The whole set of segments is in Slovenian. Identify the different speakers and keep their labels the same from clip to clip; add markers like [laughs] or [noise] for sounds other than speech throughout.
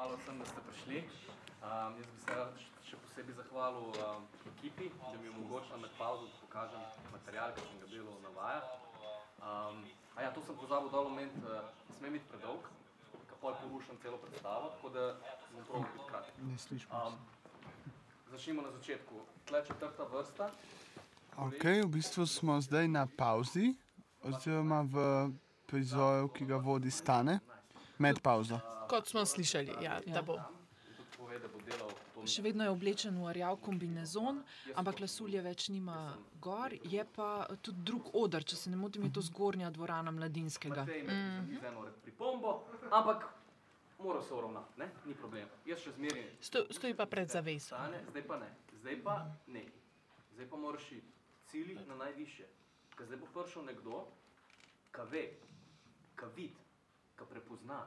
Speaker 1: hvala vsem, da ste prišli. Um, jaz bi se rad še posebej zahvalil um, ekipi, da mi je omogočila med pauzo, da pokažem material, ki sem ga delal na vajah. Um, a ja, to sem pozabil dol omeniti, uh, ne sme biti predolg, ker pol porušam celo predstavo, tako da bom probal biti kratek.
Speaker 2: Ne slišimo.
Speaker 1: Um, začnimo na začetku. Tle četrta vrsta.
Speaker 2: Ok, v bistvu smo zdaj na pauzi, oziroma v prizoru, ki ga vodi Stane, med pauzo.
Speaker 3: Kot smo slišali, ja,
Speaker 1: pove, da bo
Speaker 4: Še vedno je oblečen v rjav kombinezon, ampak lasulje več nima gor, je pa tudi drug odr, če se ne motim, je to zgornja dvorana mladinskega.
Speaker 1: Me z eno pripombo, ampak mora se uravnati, ne? ni problem. Jaz še zmeraj
Speaker 3: Sto, stoji pa pred zaveso.
Speaker 1: stane, zdaj pa ne, zdaj pa ne. Zdaj pa moraš iti cilj na najviše. Ker zdaj bo prišel nekdo, ki ve, ki vidi, ki prepozna.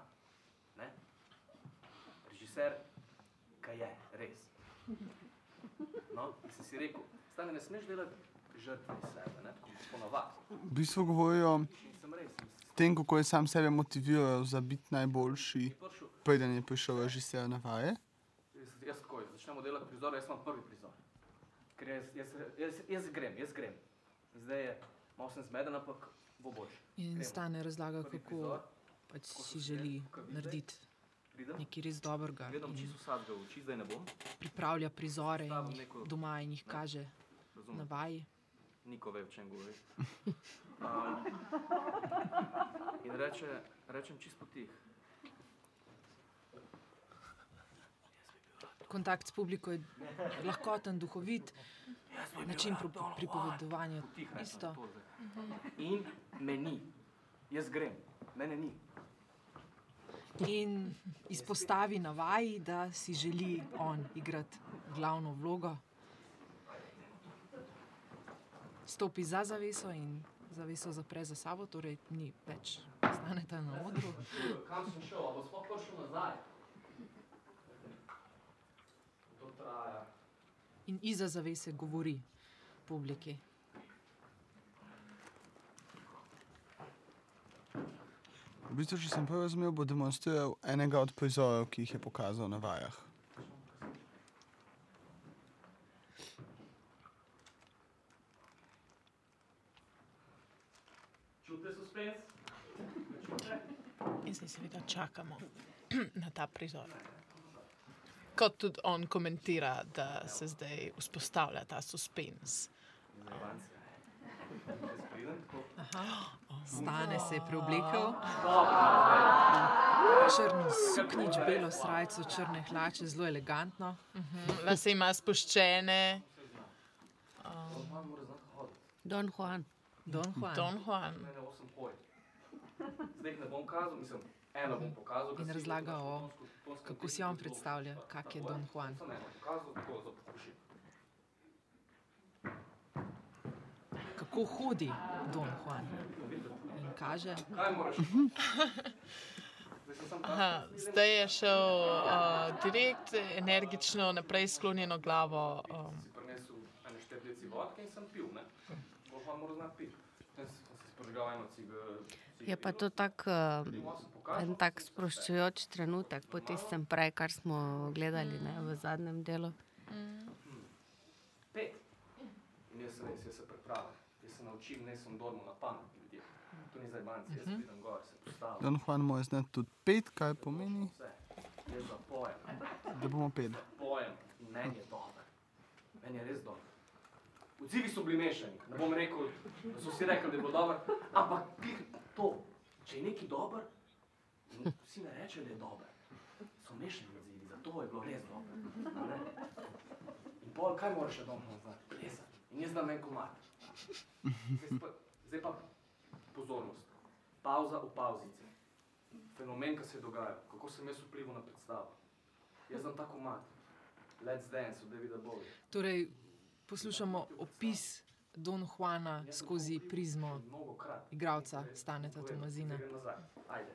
Speaker 1: Ne? Režiser, ki je res. No, in sem si rekel, stane, ne smeš delati žrtve iz sebe, ne? tako ponavadi.
Speaker 2: V bistvu govorijo tem, kako je sam sebe motiviral za biti najboljši,
Speaker 1: prišel
Speaker 2: preden je prišel režiser na vaje.
Speaker 1: Jaz, jaz takoj, začnemo delati prizor, jaz imam prvi prizor. Ker jaz, jaz, jaz, jaz grem, jaz grem. Zdaj je, malo sem zmeden, ampak bo boljše.
Speaker 4: In
Speaker 1: Gremo.
Speaker 4: stane razlaga,
Speaker 1: Prvi
Speaker 4: kako
Speaker 1: prizor,
Speaker 4: pač si želi narediti nekaj res dobrega.
Speaker 1: gledam čisto vsakega v oči, zdaj ne bom.
Speaker 4: Pripravlja prizore in
Speaker 1: neko-
Speaker 4: doma in jih kaže na
Speaker 1: Razumem,
Speaker 4: vaji.
Speaker 1: Niko ve, o čem govori. [laughs] Um, in reče, rečem čisto tih.
Speaker 4: Kontakt s publiko je lahkoten, duhovit, način pro- pripovedovanja
Speaker 1: Tih rečem,
Speaker 4: isto.
Speaker 1: In me ni. Jaz grem, mene ni.
Speaker 4: In izpostavi na vaji, da si želi on igrati glavno vlogo. Stopi za zaveso in zaveso zapre za sabo, torej ni več staneta na odru.
Speaker 1: Kam sem šel, ali sploh prišel nazaj? To traja.
Speaker 4: In iza zavese govori publiki.
Speaker 2: V bistvu, če sem prav razumel, bo demonstriral enega od prizorov, ki jih je pokazal na vajah.
Speaker 3: In zdaj seveda čakamo [clears throat] na ta prizor. Kot tudi on komentira, da se zdaj vzpostavlja ta suspens.
Speaker 1: Zajbanci.
Speaker 4: Stane se je preoblekel. Črn suknič, belo srajco, črne hlače, zelo elegantno.
Speaker 3: Lase ima spuščene,
Speaker 1: hoditi.
Speaker 5: Don Juan.
Speaker 4: Don Juan.
Speaker 3: Don Juan.
Speaker 1: Zdaj ne bom kazal, mislim, eno bom pokazal.
Speaker 4: In razlaga o, kako si on predstavlja, kak je Don Juan.
Speaker 1: Pokazal, tako za pokušaj.
Speaker 4: Kako hodi Don Juan. In kaže,
Speaker 1: samo
Speaker 3: Aha, zdaj je šel uh, direkt, energično, naprej sklonjeno glavo. Um,
Speaker 1: si prinesel ene deci vodke in sem pil, ne? Pa moram znati piti.
Speaker 5: Je pa to tak, uh, en tak sproščujoč trenutek po tistem prej, kar smo gledali ne, v zadnjem delu.
Speaker 1: Pet. In jaz sem se naučim, ne sem dormo na pamet ljudje. To ni zdaj banci, jaz pridem gor, se postavim.
Speaker 2: Don Juan mora znati tudi pet, kaj pomeni,
Speaker 1: Vse. Jaz zapojem,
Speaker 2: da bomo pet.
Speaker 1: pojem meni je dobro. Meni je res dobro. Odzivi so bili mešani. Ne bom rekel, da so vsi rekli, da je bilo dobro, ampak to, če je nekaj dobro, in vsi ne rečejo, da je dobro. So mešani odzivi, zato je bilo res dobro. In pol, kaj moraš še doma znati? Plesati. In jaz dam en komad. Zdaj pa, zdaj pa pozornost. Pauza v pauzici. Fenomen, ki se je dogajal, kako sem jaz vplival na predstavo. Jaz dam ta komad. Let's dance od Davida Bowie.
Speaker 4: torej poslušamo opis Don Juana skozi prizmo igralca Staneta Tomazina.
Speaker 1: Zdaj. Ajde.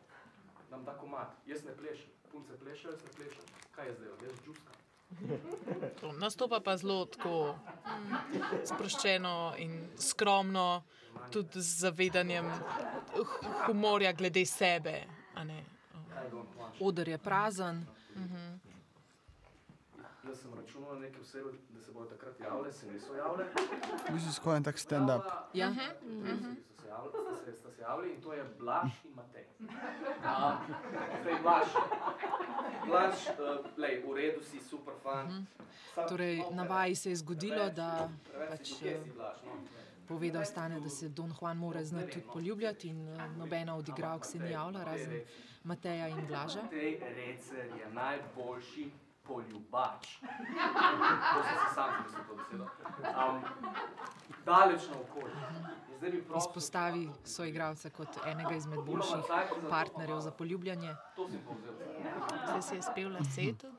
Speaker 1: Dam ta komad. Jaz ne plešem. Punce plešejo, jaz ne plešem. Kaj jaz delam? Jaz džuskam.
Speaker 3: To nastopa pa zelo tako mm, sproščeno in skromno, tudi z zavedanjem hu- humorja glede sebe. a ne. Um,
Speaker 1: kaj Don Juan še?
Speaker 4: Oder je prazen,
Speaker 1: Jaz sem računal na neke osebe, da se bodo takrat javile, se niso javile.
Speaker 2: V bistvu skoro en tak stand-up.
Speaker 4: Ja.
Speaker 1: Mhm. So se javili, sta se, sta se javili in to je Blaž in Matej. Um, zdaj, Blaž, Blaž, uh, lej, v redu si, super fan. Sam-
Speaker 4: torej na vaji se je zgodilo, da
Speaker 1: Preveč
Speaker 4: pač,
Speaker 1: si
Speaker 4: eh,
Speaker 1: Blaž, no.
Speaker 4: povedal stane, da se Don Juan mora znati tudi poljubljati in eh, nobena od igralk se ni javila, razen Mateja in Blaža.
Speaker 1: Matej Recer je najboljši poljubač. To sem si sam zmislil to besedo. Um, daleč na bi prosil,
Speaker 4: Izpostavi soigralca kot enega izmed boljših partnerjev za poljubljanje
Speaker 1: To sem povzel.
Speaker 3: Zdaj si je spel lase tudi.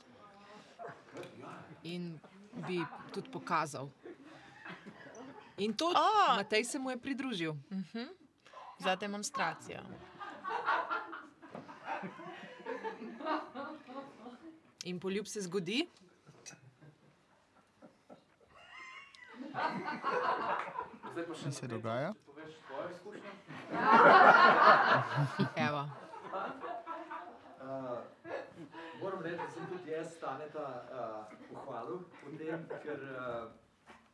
Speaker 4: in bi tudi pokazal. In to,
Speaker 3: A!
Speaker 4: Matej se mu je pridružil.
Speaker 3: Za demonstracijo.
Speaker 4: In poljub se zgodi,
Speaker 2: Kaj se dogaja? [laughs]
Speaker 4: evo,
Speaker 6: Uh, moram reči, da sem tudi jaz staneta uh, pohvalil v tem, ker, uh,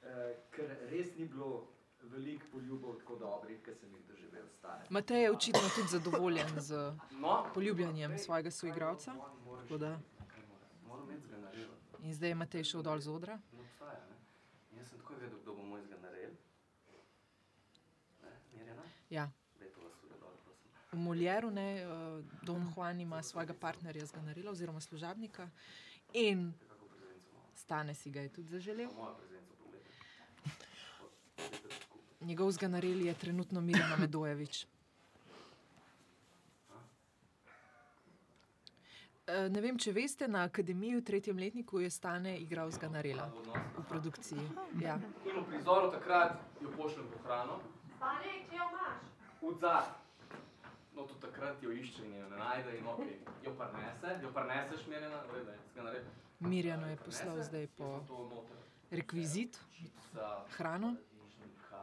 Speaker 6: uh, ker res ni bilo veliko poljubov tako dobrih, ki sem jih doživel stane.
Speaker 4: Matej je očitno tudi zadovoljen z
Speaker 1: No,
Speaker 4: poljubljanjem svojega soigralca. Tako da. In zdaj je Matej šel dol z odra.
Speaker 1: Ne obstaja, ne? Jaz sem takoj vedel, kdo bo moj zganarel. Ne, Mirjana?
Speaker 4: Ja. V Moljeru ne, eh, Don Juan ima svojega partnerja zganarila oziroma služabnika in? Stane si ga je tudi zaželel. Njegov zganarel je trenutno Mirjana Medojevič. Ne vem, če veste, na akademiji v tretjem letniku je Stane igral zganarela
Speaker 1: Odnos.
Speaker 4: v produkciji. Ja.
Speaker 1: In v prizoru takrat jo pošljem po hrano.
Speaker 7: Stane, če jo imaš.
Speaker 1: Udzad. No, tudi takrat jo išče in jo ne najde in ok, jo prinese, jo prineseš Mirjana, v redu, je, zganarel.
Speaker 4: Mirjano je poslal zdaj po rekvizit,
Speaker 1: Čipsa,
Speaker 4: hrano.
Speaker 1: paradižnika,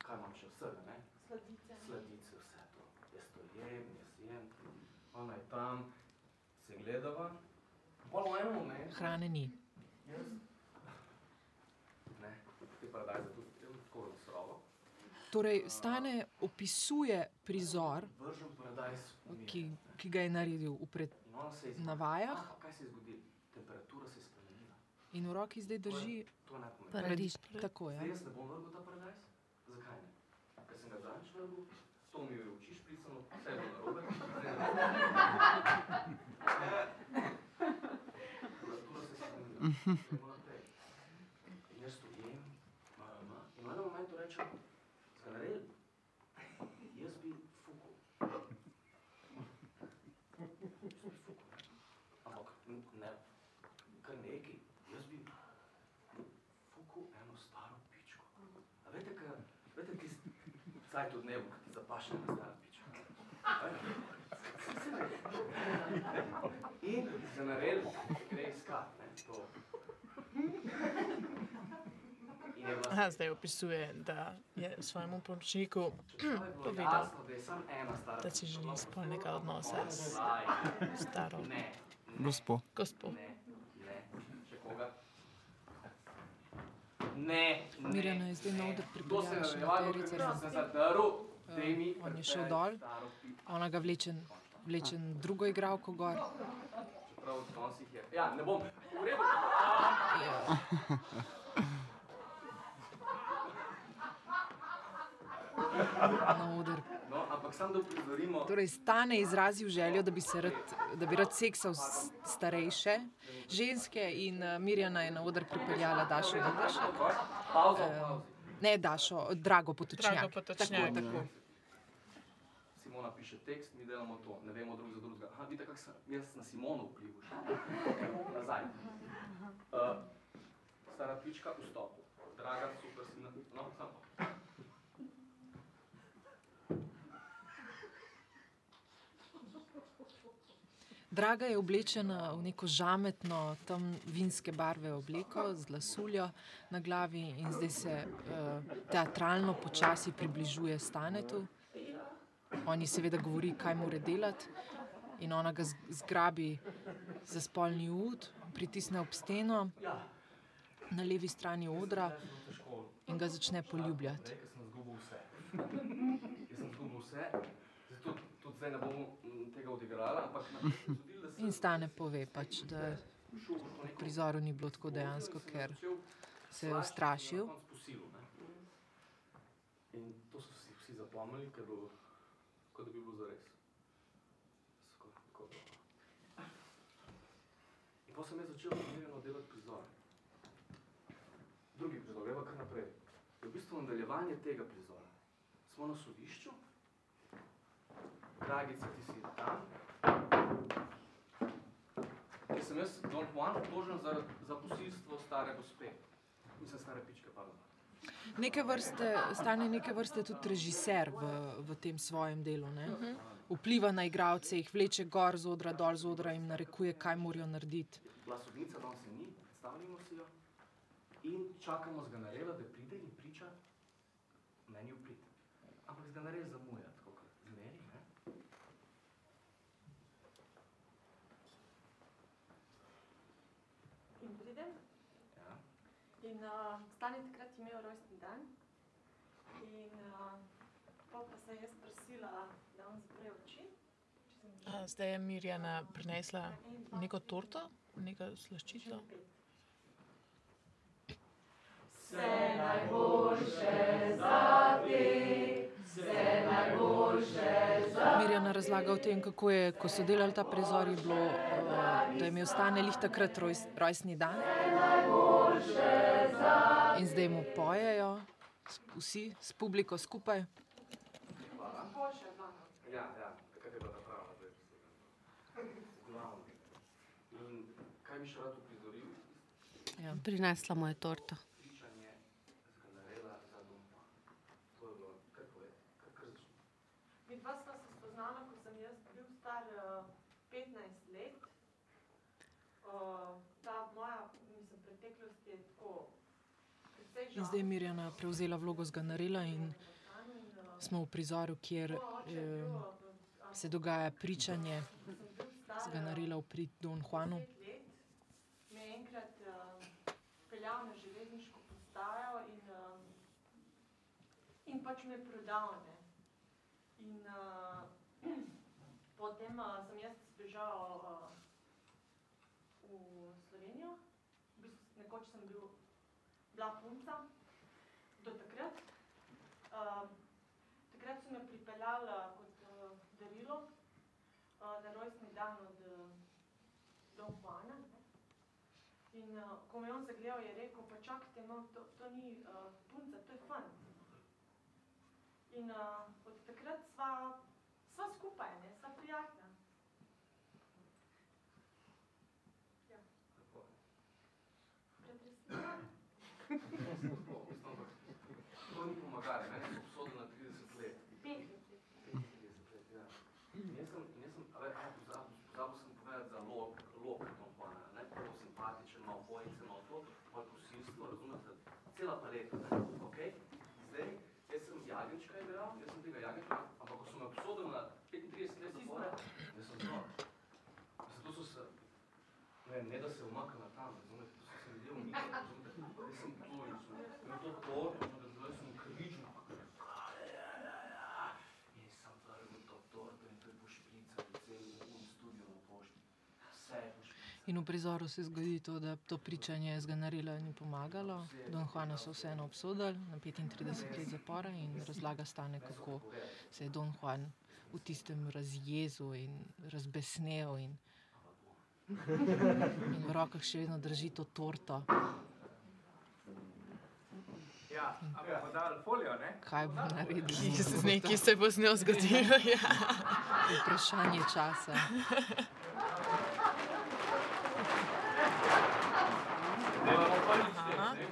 Speaker 1: kaj imam še vsega, ne?
Speaker 7: Sladice.
Speaker 1: Sladice, vse to. Jaz to jem, jaz jem. Ona je tam, gledava. Pol v enem momentu.
Speaker 4: Hrane ni.
Speaker 1: Jaz. Ne, te paradajze tudi jem tako surovo.
Speaker 4: Torej, Stane opisuje prizor,
Speaker 1: paradajz
Speaker 4: ki, ki ga je naredil v pred,
Speaker 1: In ona se je
Speaker 4: na
Speaker 1: izma-
Speaker 4: vajah
Speaker 1: Ah, kaj se je zgodilo? Temperatura se je spremenila.
Speaker 4: in v roki zdaj drži
Speaker 1: je.
Speaker 5: Paradižnik.
Speaker 4: tako. Ja.
Speaker 1: Zdaj jaz ne bom vrgel ta paradajz. Zakaj ne? Ker sem ga zadnjič vrgel, to mi je v oči špricalo, vse je bilo narobe. Ne. Temperatura se je naprej. In jaz to jem, mama, in v enem momentu rečem, zganarel, jaz bi fukal. Jaz bi fukal, ne. Ampak ne, kar neki, jaz bi fukal eno staro pičko. A veste, kaj, veste, tisti cajt od dnevu, ki ti zapaše na staro pičko. In se naredil, gre iskat, ne, to.
Speaker 3: Aha, zdaj opisuje, da je svojemu pomočniku povedal,
Speaker 1: da
Speaker 3: si želi spolnega odnosa s staro
Speaker 1: Ne, ne,
Speaker 2: Gospo.
Speaker 3: gospo.
Speaker 1: ne, ne, še koga? Ne, ne.
Speaker 4: Mirjana je zdaj na oder
Speaker 1: To se je
Speaker 4: pripeljala še
Speaker 1: nadaljevalo,
Speaker 4: Matej
Speaker 1: mi
Speaker 4: on je šel dol. Ona ga vleče, vleče drugo igralko gor.
Speaker 1: Ja, ne bom. V redu.
Speaker 4: Ja. Na oder.
Speaker 1: No, ampak samo da uprizorimo,
Speaker 4: Torej, Stane je izrazil željo, da bi, se rad, da bi rad seksal s starejše ženske in uh, Mirjana je na oder pripeljala Dašo Videšek.
Speaker 1: pauza,
Speaker 4: Eh,
Speaker 1: pauza.
Speaker 4: Ne Dašo, Drago Potočnjak.
Speaker 3: Drago Potočnjak.
Speaker 4: Tako, tako.
Speaker 1: Simona piše tekst, mi delamo to, ne vemo drug za drugega. Aha, vidite, kako sem jaz na Simono vplival. Evo, nazaj. Uh, stara pička v stopu. Draga, super si na... No, samo.
Speaker 4: Draga je oblečena v neko žametno, tam vinske barve obleko z lasuljo na glavi in zdaj se uh, teatralno počasi približuje Stanetu. On ji seveda govori, kaj mora delati In ona ga zgrabi za spolni ud, pritisne ob steno na levi strani odra in ga začne poljubljati. In stane pove, pač, da
Speaker 1: v
Speaker 4: prizoru ni bilo tako dejansko, ker se je ustrašil.
Speaker 1: In to so si vsi zapomnili, ker je bilo, kot da bi bilo zares. Tako, tako. In potem sem jaz začel umirjeno delati prizor. Drugi prizor, greva kar naprej. Je v bistvu nadaljevanje tega prizora. Smo na sodišču, Dragica, ti si tam. Ker sem jaz Don Juan obtožen za, za posilstvo stare gospe. Mislim, stare pičke, pardon.
Speaker 4: Neke vrste, stane neke vrste tudi režiser v, v tem svojem delu. Ne? Vpliva na igralce, jih vleče gor z odra, dol z odra in narekuje, kaj morajo narediti.
Speaker 1: Bila sodnica, danes se ni, predstavljamo si jo. In čakamo z Ganarela, da pride in priča meni v prid. Ampak z Ganarel zamuja, tako kot zmeri. Ne?
Speaker 7: In pridem.
Speaker 1: Ja.
Speaker 7: In uh, Stani takrat imel rojstni dan. In uh, pa sem jaz prosila, da on zapre oči.
Speaker 3: A, zdaj je Mirjana prinesla neko torto, neko slaščico.
Speaker 4: Mirjana razlaga o tem, kako je, ko so delali ta prizor, je bilo, uh, da je imel stane lih takrat rojs, rojstni dan. In zdaj mu pojejo, vsi s publiko skupaj.
Speaker 1: Ja, ja, takrat je bila ta prava, zdaj Glavno. In kaj bi še rad uprizoril?
Speaker 4: Ja.
Speaker 5: Prinesla mu je torto.
Speaker 7: Midva sva se spoznala, ko sem jaz bil star uh, 15 let. Uh, ta moja, mislim, preteklost je tako precej
Speaker 4: In zdaj je Mirjana prevzela vlogo z Ganarela in smo v prizoru, kjer eh, se dogaja pričanje z Ganarela v prid Don Juanu.
Speaker 7: Me je enkrat uh, peljal na železniško postajo in, uh, in pač me prodal. Ne. In uh, [clears throat] potem uh, sem jaz zbežal uh, v Slovenijo. V bistvu, nekoč sem bil bila punca, do takrat. Uh, takrat so me pripeljali uh, kot uh, darilo uh, na rojstni dan od uh, Don Juana. Ne? In uh, ko me je on zagledal, je rekel, pa čakajte, no, to, to ni uh, punca, to je fant. In uh, od takrat sva, sva skupaj, ne, sva prijatelja. Ja, pretresljivo.
Speaker 1: To ni pomagalo, meni so obsodili na 30 let.
Speaker 7: 50 let.
Speaker 1: 35 let, ja. In jaz sem, in jaz sem, a ve, a, pozabil, pozabil sem povedati za lok, lok Don Juana, ne, prvo simpatičen, malo bojice, malo to, malo posilstvo, razumete, cela paleta, ne, okej? Zdaj, jaz sem jagenčka igral, jaz sem tega jagenčka, ampak ko so me obsodili na 35 let zapora, jaz sem znal. Zato so se, ne, ne da se umaknila tam, razumete, to so se ljudje umikali, razumete, jaz sem tu, jaz sem imel to torto, zdaj sem križil, in sem vrgel to torto in to je pošpricalo cel un studio na pošti. Vse je pošpricalo.
Speaker 4: In v prizoru se zgodi to, da to pričanje z Ganarela ni pomagalo. Don Juana so vseeno obsodili na 35 let zapora in razlaga stane, kako se je Don Juan v tistem razjezu in razbesnel in, [laughs] in v rokah še vedno drži to torto.
Speaker 8: Ja, ne?
Speaker 4: Kaj bo naredil?
Speaker 3: Nekaj se bo z njo zgodilo. [laughs] Ja.
Speaker 4: Vprašanje časa.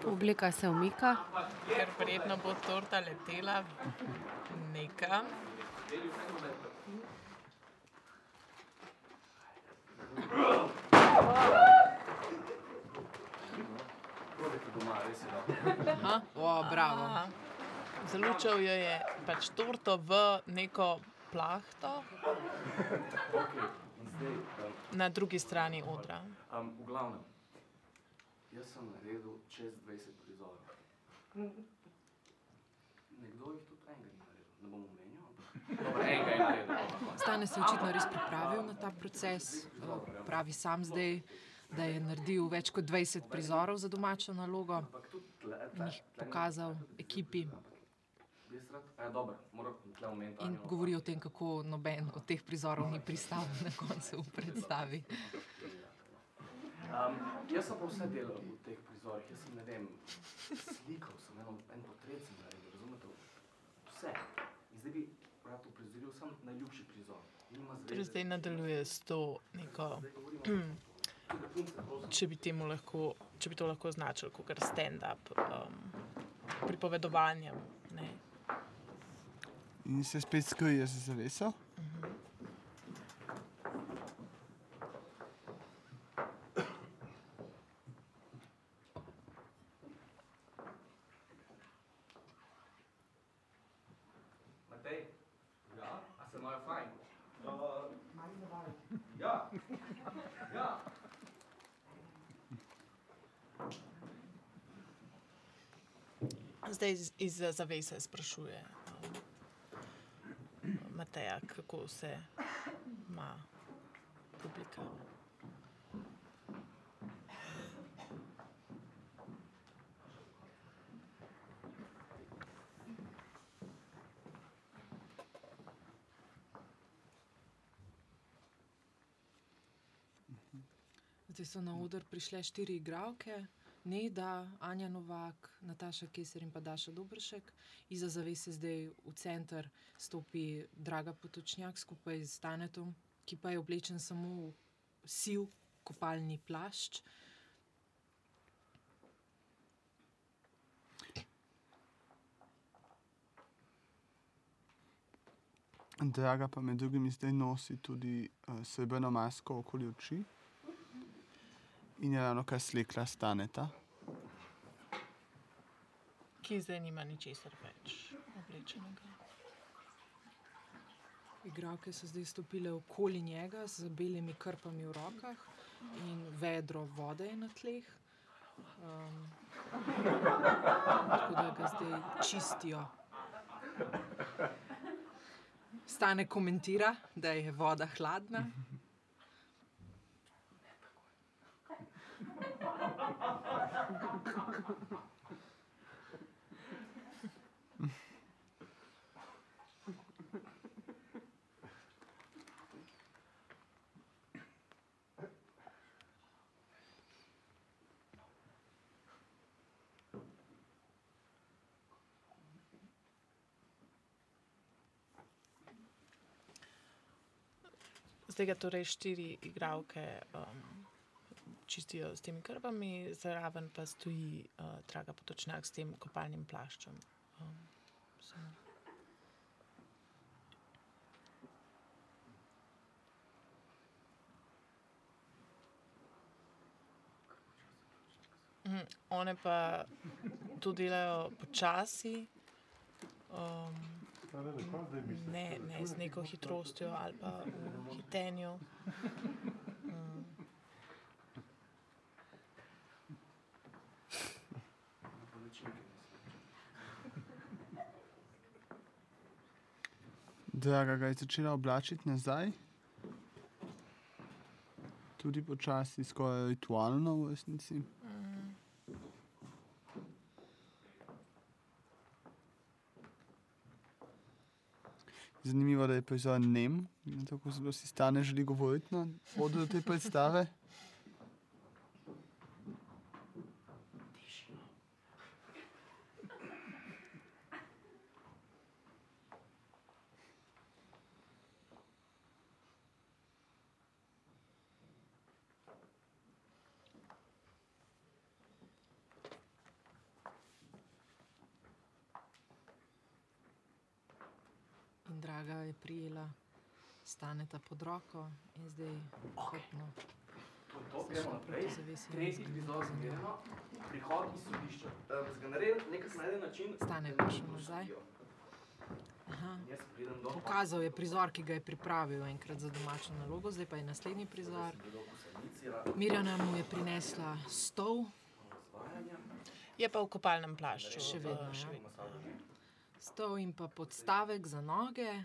Speaker 3: Aha,
Speaker 5: Publika se umika.
Speaker 3: ker verjetno bo torta letela nekam.
Speaker 4: Aha, o, bravo.
Speaker 3: Aha. Zalučal jo je pač torto v neko plahto. [laughs] Na drugi strani odra.
Speaker 1: um, v glavnem, jaz sem naredil čez 20 prizorov. Nekdo jih tudi enega ni naredil, ne bom omenil, ampak dobro, enega je naredil.
Speaker 4: Stane se je očitno res pripravil na ta proces. Pravi sam zdaj, da je naredil več kot 20 prizorov za domačo nalogo in jih pokazal ekipi.
Speaker 1: Ja.
Speaker 4: In govori o tem, kako noben od teh prizorov ni pristal na koncu v predstavi.
Speaker 1: Um, jaz sem pa vse delal v teh prizorih, jaz sem, ne vem, slikal sem eno, en portret sem naredil, razumete? Vse. In zdaj bi rad uprizoril sam najljubši prizor.
Speaker 3: Torej zdaj nadaljuje s to neko,
Speaker 1: prosim.
Speaker 3: če bi, temu lahko, če bi to lahko označili kot stand-up um, pripovedovanjem. Ne?
Speaker 2: In se spet skrije za zaveso.
Speaker 1: Matej, ja, a se imajo fajn?
Speaker 6: Uh, ja, ja.
Speaker 3: Zdaj iz- izza zavese sprašuje um, Mateja, kako se ima publika.
Speaker 4: Zdaj so na oder prišle štiri igralke, Neda, Anja Novak, Nataša Keser in pa Daša Dobršek. Iza zavese zdaj v center stopi Draga Potočnjak skupaj z Tanetom, ki pa je oblečen samo v siv kopalni plašč.
Speaker 2: Draga pa med drugim zdaj nosi tudi uh, srebrno masko okoli oči. In je ravno kar slekla staneta.
Speaker 3: Ki zdaj nima ničesar več oblečenega.
Speaker 4: Igralke so zdaj stopile okoli njega z belimi krpami v rokah in vedro vode je na tleh. Um, tako da ga zdaj čistijo. Stane komentira, da je voda hladna.
Speaker 3: Zdaj ga torej štiri igralke um, čistijo s temi krpami, zraven pa stoji uh, Draga Potočnjak s tem kopalnim plaščem. Um, samo. Mhm, One pa to delajo počasi, um, ne, ne z neko hitrostjo ali pa v hitenju. Mm.
Speaker 2: Draga ga je začela oblačiti nazaj. Tudi počasi, skoraj ritualno v resnici. Zanimivo, da je prizor nem, tako zelo si stane želi govoriti na odru te predstave.
Speaker 4: In draga je prijela, staneta pod roko in zdaj
Speaker 1: zmerno, prihod iz sodišča. Um, Zganaren, nekaj najde način.
Speaker 4: Stane pa še nazaj. Aha. Pokazal je prizor, ki ga je pripravil enkrat za domačo nalogo, zdaj pa je naslednji prizor. Mirjana mu je prinesla stol,
Speaker 3: Je pa v kopalnem plašču.
Speaker 4: Še vedno,
Speaker 3: eh, še
Speaker 4: ja.
Speaker 3: vedno.
Speaker 4: Stol in pa podstavek za noge.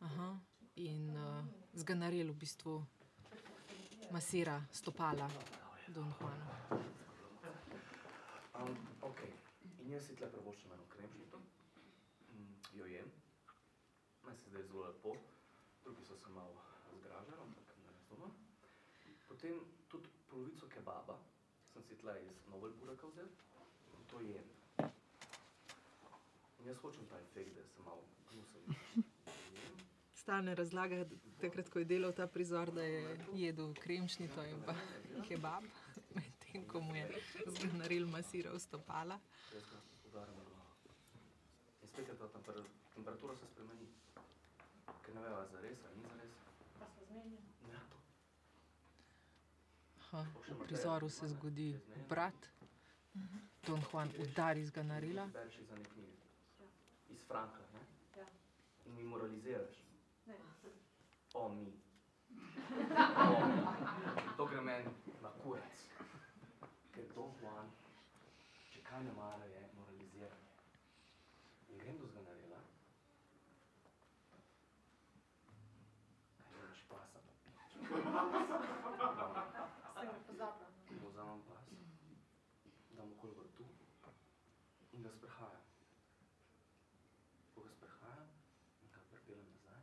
Speaker 4: Aha. In uh, zganarel v bistvu masira stopala Don Juana.
Speaker 1: Um, ok, in jaz si tle prvoščim eno kremšnito, mm, jo jem, meni se zdaj zelo lepo, drugi so se malo zgražali, ampak ne razumem. Potem tudi polovico kebaba sem si tle iz Novel Bureka vzel to jem. Jaz hočem ta efekt, da se malo gnusim. Jem,
Speaker 4: Stane razlaga, takrat, ko je delal ta prizor, da je jedel kremšnito in pa kebab, medtem ko mu je zganarel masiral stopala.
Speaker 1: In spet je ta temper temperatura se spremeni, ker ne veva, za res ali ni za res.
Speaker 7: Pa smo zmenjeni.
Speaker 1: Ja, to.
Speaker 4: Aha. V prizoru se zgodi brat. Don Juan udari zganarila.
Speaker 1: Bereš iz ene knjige. Iz Franka, ne?
Speaker 7: Ja.
Speaker 1: In mi moraliziraš.
Speaker 7: Ne.
Speaker 1: O, mi. [laughs] O, mi. To gre meni na kurac. Ker Don Juan, če kaj ne mara, je moraliziranje. In grem do zganarela. Kaj imaš pasa?
Speaker 7: Sem ga pozabila.
Speaker 1: mu vzamem pas, dam okoli vrtu in ga sprehajam. Ko ga sprehajam in ga pripeljem nazaj,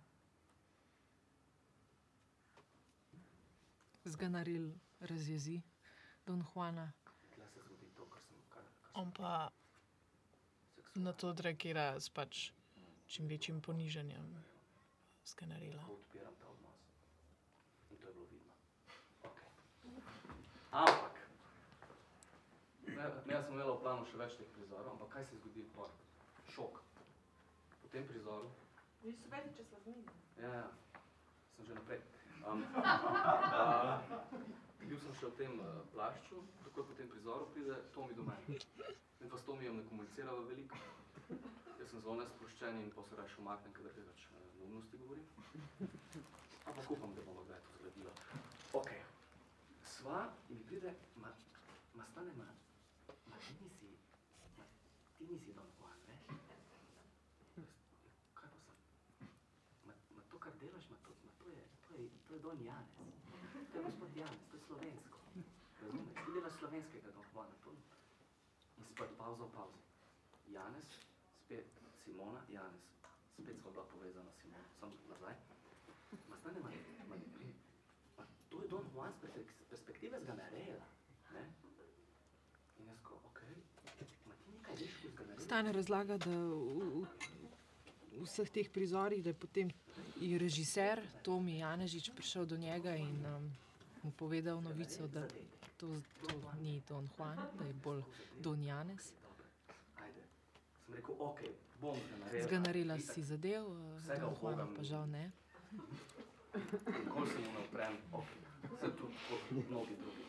Speaker 4: Zganaril razjezi Don Juana.
Speaker 1: tle se zgodi to, kar sem kar, kar
Speaker 3: On pa na to odreagira s pač čim večjim ponižanjem skenarila.
Speaker 1: Odpiram ta odnos. In to je bilo vidno. Okay. Ampak, ne, jaz sem imela v planu še več teh prizorov, ampak kaj se zgodi po šok. Po tem prizoru
Speaker 7: Vi so vedeli, če smo zmenjeni.
Speaker 1: Ja, ja, sem že naprej. Um, uh, [laughs] bil sem še v tem uh, plašču, takoj po tem prizoru pride Tomi do mene. In pa s Tomijem ne komunicirava veliko. Jaz sem zelo nesproščen in potem se raje umaknem, kadar kaj več uh, neumnosti govorim. Ampak upam, da bomo kdaj to zgradila. Ok, sva in mi pride, ma, ma stane, ma, ma ti nisi, ma, ti nisi Don Juan, ne? Jaz, Kaj pa sem? Ma, ma to, kar delaš, ma to, ma to, je, to, je, to je Don Janez. To je gospod Janez, to je slovensko. Razumeš? Ti delaš slovenskega. To... In spet pauza v pauzi. Janez, spet Simona, Janez. Spet sva bila povezana s Simono, sam nazaj. Ma stane, ma, ma, ma to je Don Juan z perspek- perspektive zganarela. Ne? In jaz ko, okej, ma ti nekaj veš kot zganarela?
Speaker 4: Stane razlaga, da v, v vseh teh prizorih, da je potem i režiser Tomi Janežič prišel do njega in um, mu povedal novico, da to, to ni Don Juan, da je bolj Don Janez.
Speaker 1: Sem rekel, ok, bom zganarela.
Speaker 4: Zganarela
Speaker 1: Itak.
Speaker 4: si zadev, uh, Don
Speaker 1: ubogam.
Speaker 4: pa žal ne.
Speaker 1: Nikoli se mu ne uprem, ok. Se tudi mnogi drugi.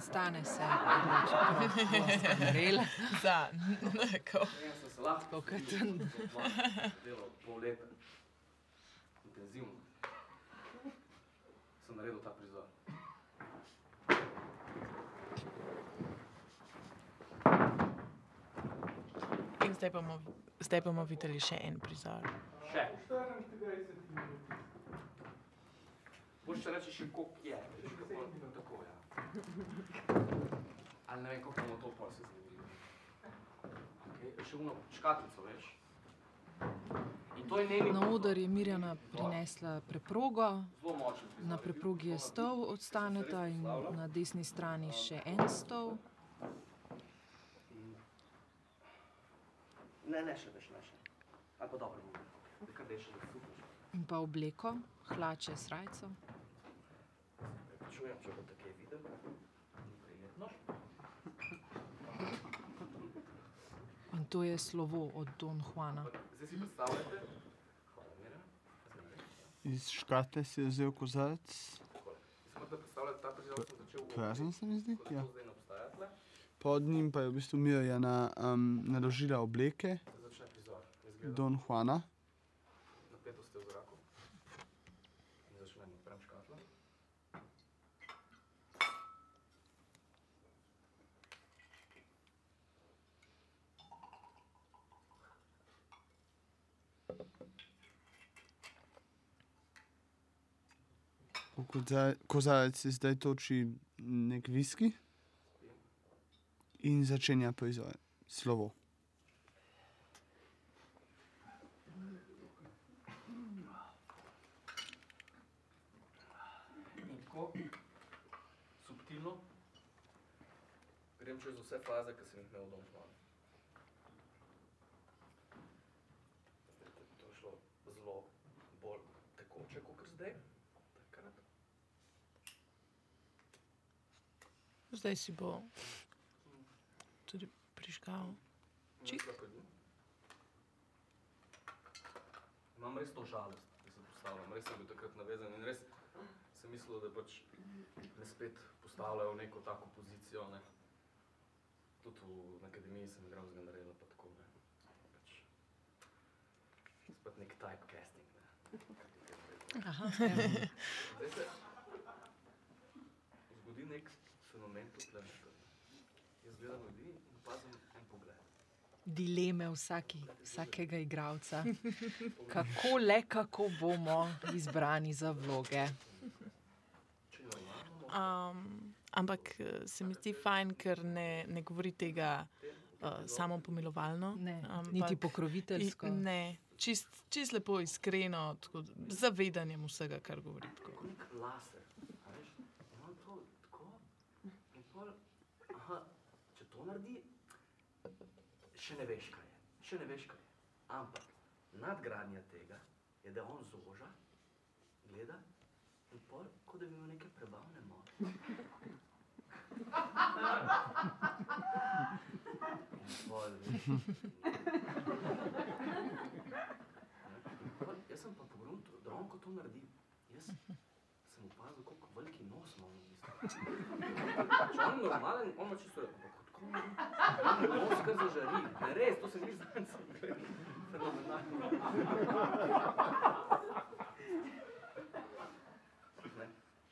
Speaker 4: Stane se, odloči. [laughs]
Speaker 3: Za,
Speaker 1: sem se lahko
Speaker 4: Tako kot
Speaker 1: posvetil, sem to delal pol leta. Intenzivno. Sem naredil ta prizor.
Speaker 3: In zdaj bomo, zdaj bomo videli še en prizor.
Speaker 1: Še. Boš še reči še koliko je, veš, kako tako, ja. Ali ne vem, koliko bomo to pol se zgodilo. Okay. Še uno škatlico, veš.
Speaker 4: Na oder je Mirjana prinesla preprogo, na preprogi je stol od Staneta in na desni strani še en stol.
Speaker 1: In- Ne, ne še, veš, ne še. Ali pa dobro, rekel. Kar da je še super.
Speaker 4: In pa obleko, hlače, srajco.
Speaker 1: Čujem, če bo tako Ni prijetno.
Speaker 4: In to je slovo od Don Juana.
Speaker 1: Zdaj si predstavljate.
Speaker 2: Iz škatle si je vzel kozarec, prazen se mi zdi. Ja. Pod njim pa je v bistvu Mirjana um, naložila obleke,
Speaker 1: začne
Speaker 2: Don Juana. Koza- Kozarec si zdaj toči nek viski in začenja proizvajati slovo.
Speaker 1: Subtilno grem čez vse faze, ki sem jih imel v Don Juanu. Zdaj, to- To je šlo zelo bolj tekoče kot zdaj. Takrat.
Speaker 3: Zdaj si bo tudi prižgal. Čik.
Speaker 1: Imam res to žalost, da se postavljam. Res sem bil takrat navezan in res sem mislil, da pač me spet postavljajo v neko tako pozicijo. Ne. Tudi v, akademiji sem igral z Gandarela, pa tako ne. Pač, spet nek typecasting. Ne.
Speaker 4: Aha,
Speaker 1: Zdaj se zgodi nek fenomen tukaj. Jaz gledam ljudi in opazim en pogled.
Speaker 4: dileme vsaki, vsakega igralca. [laughs] Kako le, kako bomo izbrani za vloge.
Speaker 3: Um, ampak eh, se mi zdi fajn, ker ne, ne govori tega uh, samo pomilovalno.
Speaker 4: Ne,
Speaker 3: ampak
Speaker 4: niti pokroviteljsko.
Speaker 3: Ne, čist, čist lepo, iskreno, tako, z zavedanjem vsega, kar govori. Tako.
Speaker 1: kot nek laser. a veš. Imam to tako in pol, aha, če to naredi, še ne veš, kaj je. Še ne veš, kaj je. Ampak nadgradnja tega je, da on zoža, gleda in pol, kot da bi imel neke prebavne moči. Jaz sem pa pogrunil, da on ko to naredi, jaz sem opazil, kako veliki nos ima on v bistvu. Če on normalen, on ima čisto rekel, ampak tako on nos kar zažari. Ne, res, to se mi zdaj sem gledal.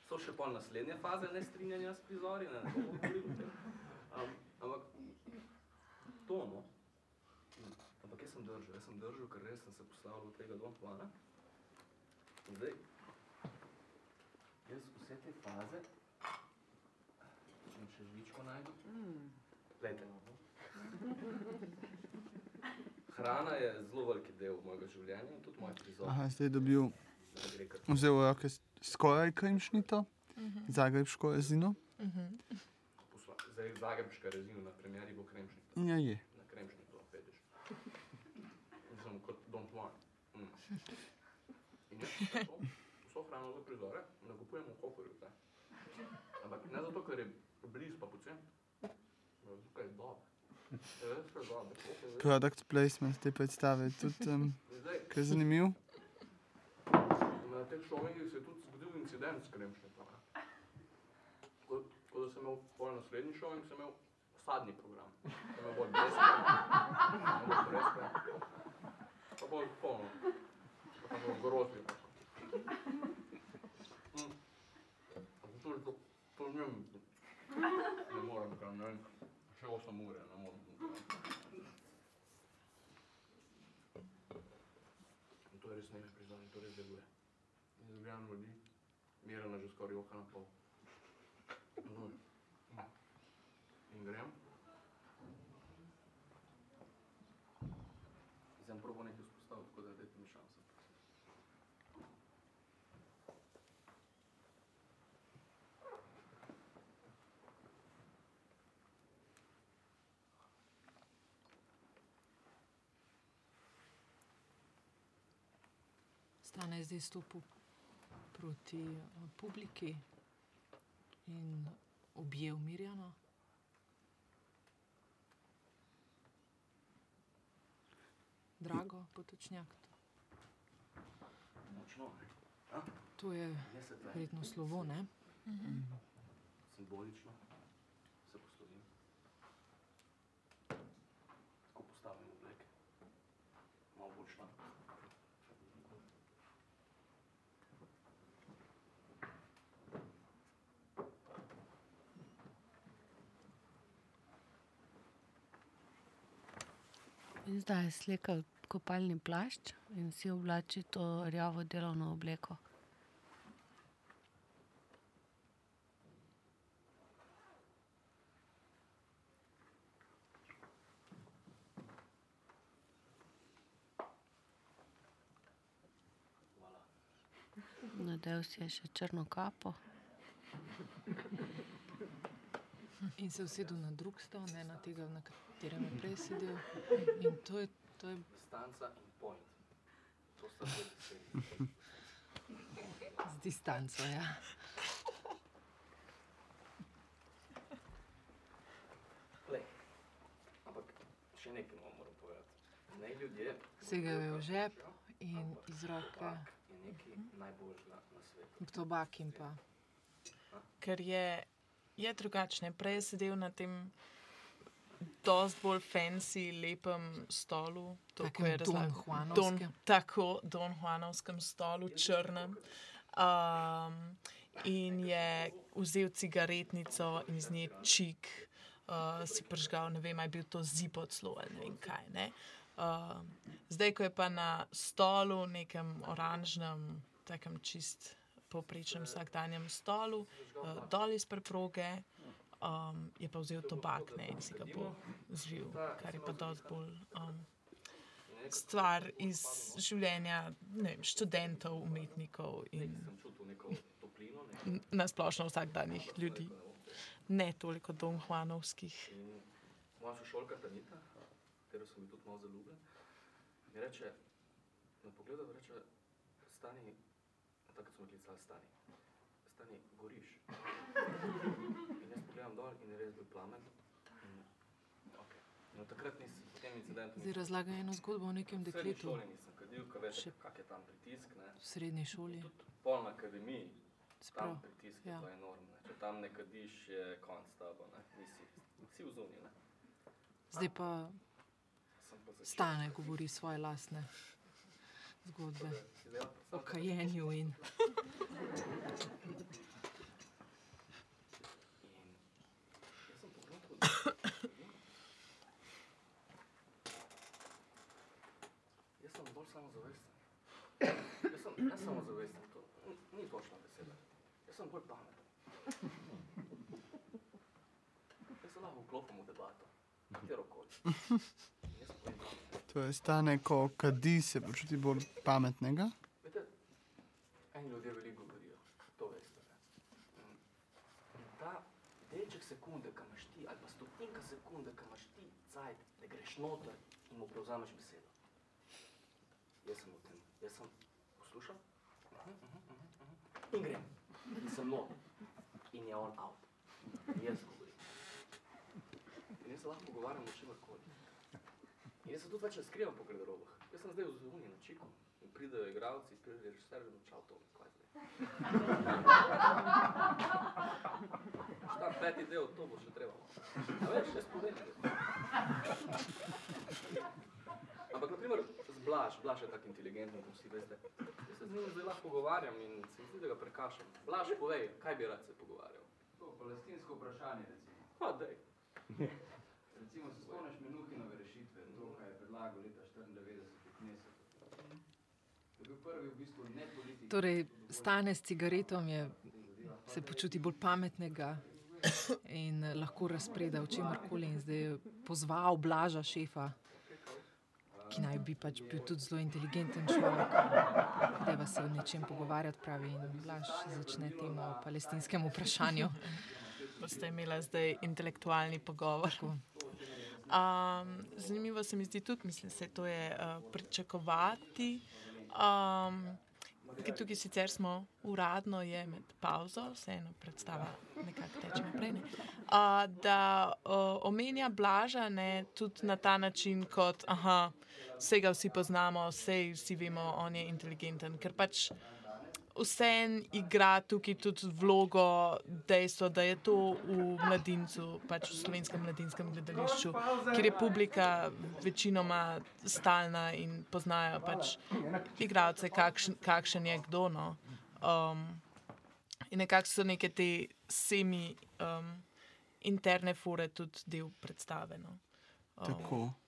Speaker 1: So še pol naslednje faze nestrinjanja s prizori, ne, ne bomo. Um, ampak to, no. Ampak jaz sem držal, jaz sem držal, ker res sem se postavil v tega Don Juana. In zdaj, jaz vse te faze, če še žličko najdu, Glejte. Hrana je zelo veliki del mojega življenja in tudi moj prizor.
Speaker 2: Aha, zdaj je dobil,
Speaker 1: Ne gre kar
Speaker 2: vzel v roke s- skoraj kremšnito, zagrebško rezino.
Speaker 1: posla. Zdaj zagrebška rezina na premjeri bo kremšnik.
Speaker 2: Ja, je.
Speaker 1: Na kremšnik to pediš. Sem kot Don Juan. Mm. In jaz tako, vso hrano za prizore nakupujem v Hoferju. Ampak ne zato, ker je blizu pa pocen,
Speaker 2: Product placement te predstave je tudi [laughs] um,
Speaker 1: Zdaj,
Speaker 2: kar zanimiv.
Speaker 1: Na teh šovingih se je tudi zgodil incident s. Tako tako da sem imel pol naslednji šoving, sem imel sadni program. Sem imel bolj breske, bolj breske, pa bolj polno, pa bolj. Mm. Ampak To to, to ne vem, ne morem, ker ne vem, še 8 ure, ne morem. In to je res nekaj priznanje, to res deluje. In zgledam ljudi, Mirana že skoraj oka na pol. Mhm. In grem. In sem probal nekaj vzpostaviti, tako da dajte mi šanso.
Speaker 4: Stane je zdaj stopil proti eh, publiki in objel Mirjano. Drago, potočnjak.
Speaker 1: Močno?
Speaker 4: To je verjetno slovo, ne?
Speaker 1: simbolično se poslovim. Tako postavim obleke. Malo bolj
Speaker 5: In zdaj je slekel kopalni plašč in si oblači to rjavo delovno obleko. Nadel si je še črno kapo.
Speaker 4: In se usedel na drug stol, ne na tega, na katerem je prej sedel. In to je, to je
Speaker 1: Distanca in point. To sta dve besedi.
Speaker 4: z distanco. Ja.
Speaker 1: Glej, ampak še nekaj vam moram povedati. Naj ljudje.
Speaker 4: Segel je v žep in iz roke
Speaker 1: je nekaj najboljšega na svetu.
Speaker 4: tobak in pa.
Speaker 3: ker je, je drugačne. Prej je sedel na tem dosti bolj fancy, lepem stolu. To, ko
Speaker 4: Takem
Speaker 3: je razlagal.
Speaker 4: Don
Speaker 3: tako, Don Juanovskem stolu, črnem. Um, in je vzel cigaretnico in iz nje čik, uh, si pržgal, ne vem, ali je bil to zipot celo ali ne vem kaj. Ne? Uh, zdaj, ko je pa na stolu, nekem oranžnem, takem čist povprečnem vsakdanjem stolu, uh, dol iz preproge, um, je pa vzel tobak ne, in si ga bo zvil, kar je pa dosti bolj um, stvar iz življenja vem, študentov, umetnikov in nasplošno vsakdanjih ljudi, ne toliko.
Speaker 1: In moja sošolka Tanita, katero sem tudi malo zaljubljen, mi reče, me pogleda in reče, stani, takrat smo klicali stani, stani, goriš. In jaz pogledam dol in je res bil plamen. In, okay. no, takrat nisem, po tem incidentu
Speaker 4: Zdaj razlaga eno zgodbo o nekem
Speaker 1: v srednji
Speaker 4: dekletu
Speaker 1: šoli nisem kadil, ker veš,
Speaker 4: Še-
Speaker 1: kak je tam pritisk, ne.
Speaker 4: v srednji šoli.
Speaker 1: Tudi pol na akademiji, tam
Speaker 4: Sprav.
Speaker 1: pritisk je
Speaker 4: ja.
Speaker 1: to enormno. Če tam ne kadiš, je konc tabo, ne. Nisi, si v zunji, ne.
Speaker 4: Zdaj pa
Speaker 1: pa
Speaker 4: stane, govori svoje lastne zgodbe o kajenju in
Speaker 1: jaz sem Jaz bolj samozavesten. Jaz sem ne samozavesten, to ni točna beseda. Jaz sem bolj pameten. Jaz se lahko vklopim v debato, katero koli. In jaz povem, da,
Speaker 2: To je stane, ko kadi se počuti bolj pametnega.
Speaker 1: eni ljudje veliko govorijo, to veste. In- ta delček sekunde, ki imaš ti, ali pa stotinka sekunde, ki imaš ti cajt, da greš noter in mu prevzameš besedo. Jaz sem v tem, jaz sem poslušal uh -huh, uh -huh, uh -huh, in grem. In sem noter. In je on out. In jaz govorim. In jaz lahko pogovarjam o čemerkoli. In jaz se tudi več ne skrivam po garderobah. Jaz sem zdaj v zunji na čiku. In pridejo igralci, pride režiser, in čau to, kaj zdaj. [laughs] Šta peti del, to bo še treba. A veš, jaz povem. Ampak, na primer, z Blaž, Blaž je tako inteligenten, kot vsi veste. Jaz se z njim zdaj lahko pogovarjam in se mi zdi, da ga prekašam. Blaž, povej, kaj bi rad se pogovarjal?
Speaker 6: To palestinsko vprašanje, recimo.
Speaker 1: Pa, dej.
Speaker 6: Recimo, se spomniš Menuhinove rešitve, to, kaj je predlagal leta 94 v Knesetu. To je bil prvi v bistvu ne politik.
Speaker 4: Torej, stane s cigaretom, je, se počuti bolj pametnega in eh, lahko razpreda o čemerkoli. In zdaj je pozval blaža šefa, ki naj bi pač bil tudi zelo inteligenten človek, da se o nečem pogovarjati, pravi. In blaž začne temo o palestinskem vprašanju.
Speaker 3: Boste imeli zdaj intelektualni pogovor.
Speaker 4: Tako.
Speaker 3: Um, zanimivo se mi zdi tudi, mislim, da to je uh, pričakovati. Um, ker tukaj sicer smo uradno, je med pauzo, vseeno predstava nekako teče naprej. Ne? Uh, da uh, omenja Blaža ne, tudi na ta način, kot aha, vse ga vsi poznamo, vse vsi vemo, on je inteligenten. Ker pač vseeno igra tukaj tudi vlogo dejstvo, da je to v mladincu, pač v slovenskem mladinskem gledališču, kjer je publika večinoma stalna in poznajo pač igralce, kakšen, kakšen je kdo. No. Um, in nekako so neke te semi um, interne fore tudi del predstave. No. Um,
Speaker 2: Tako.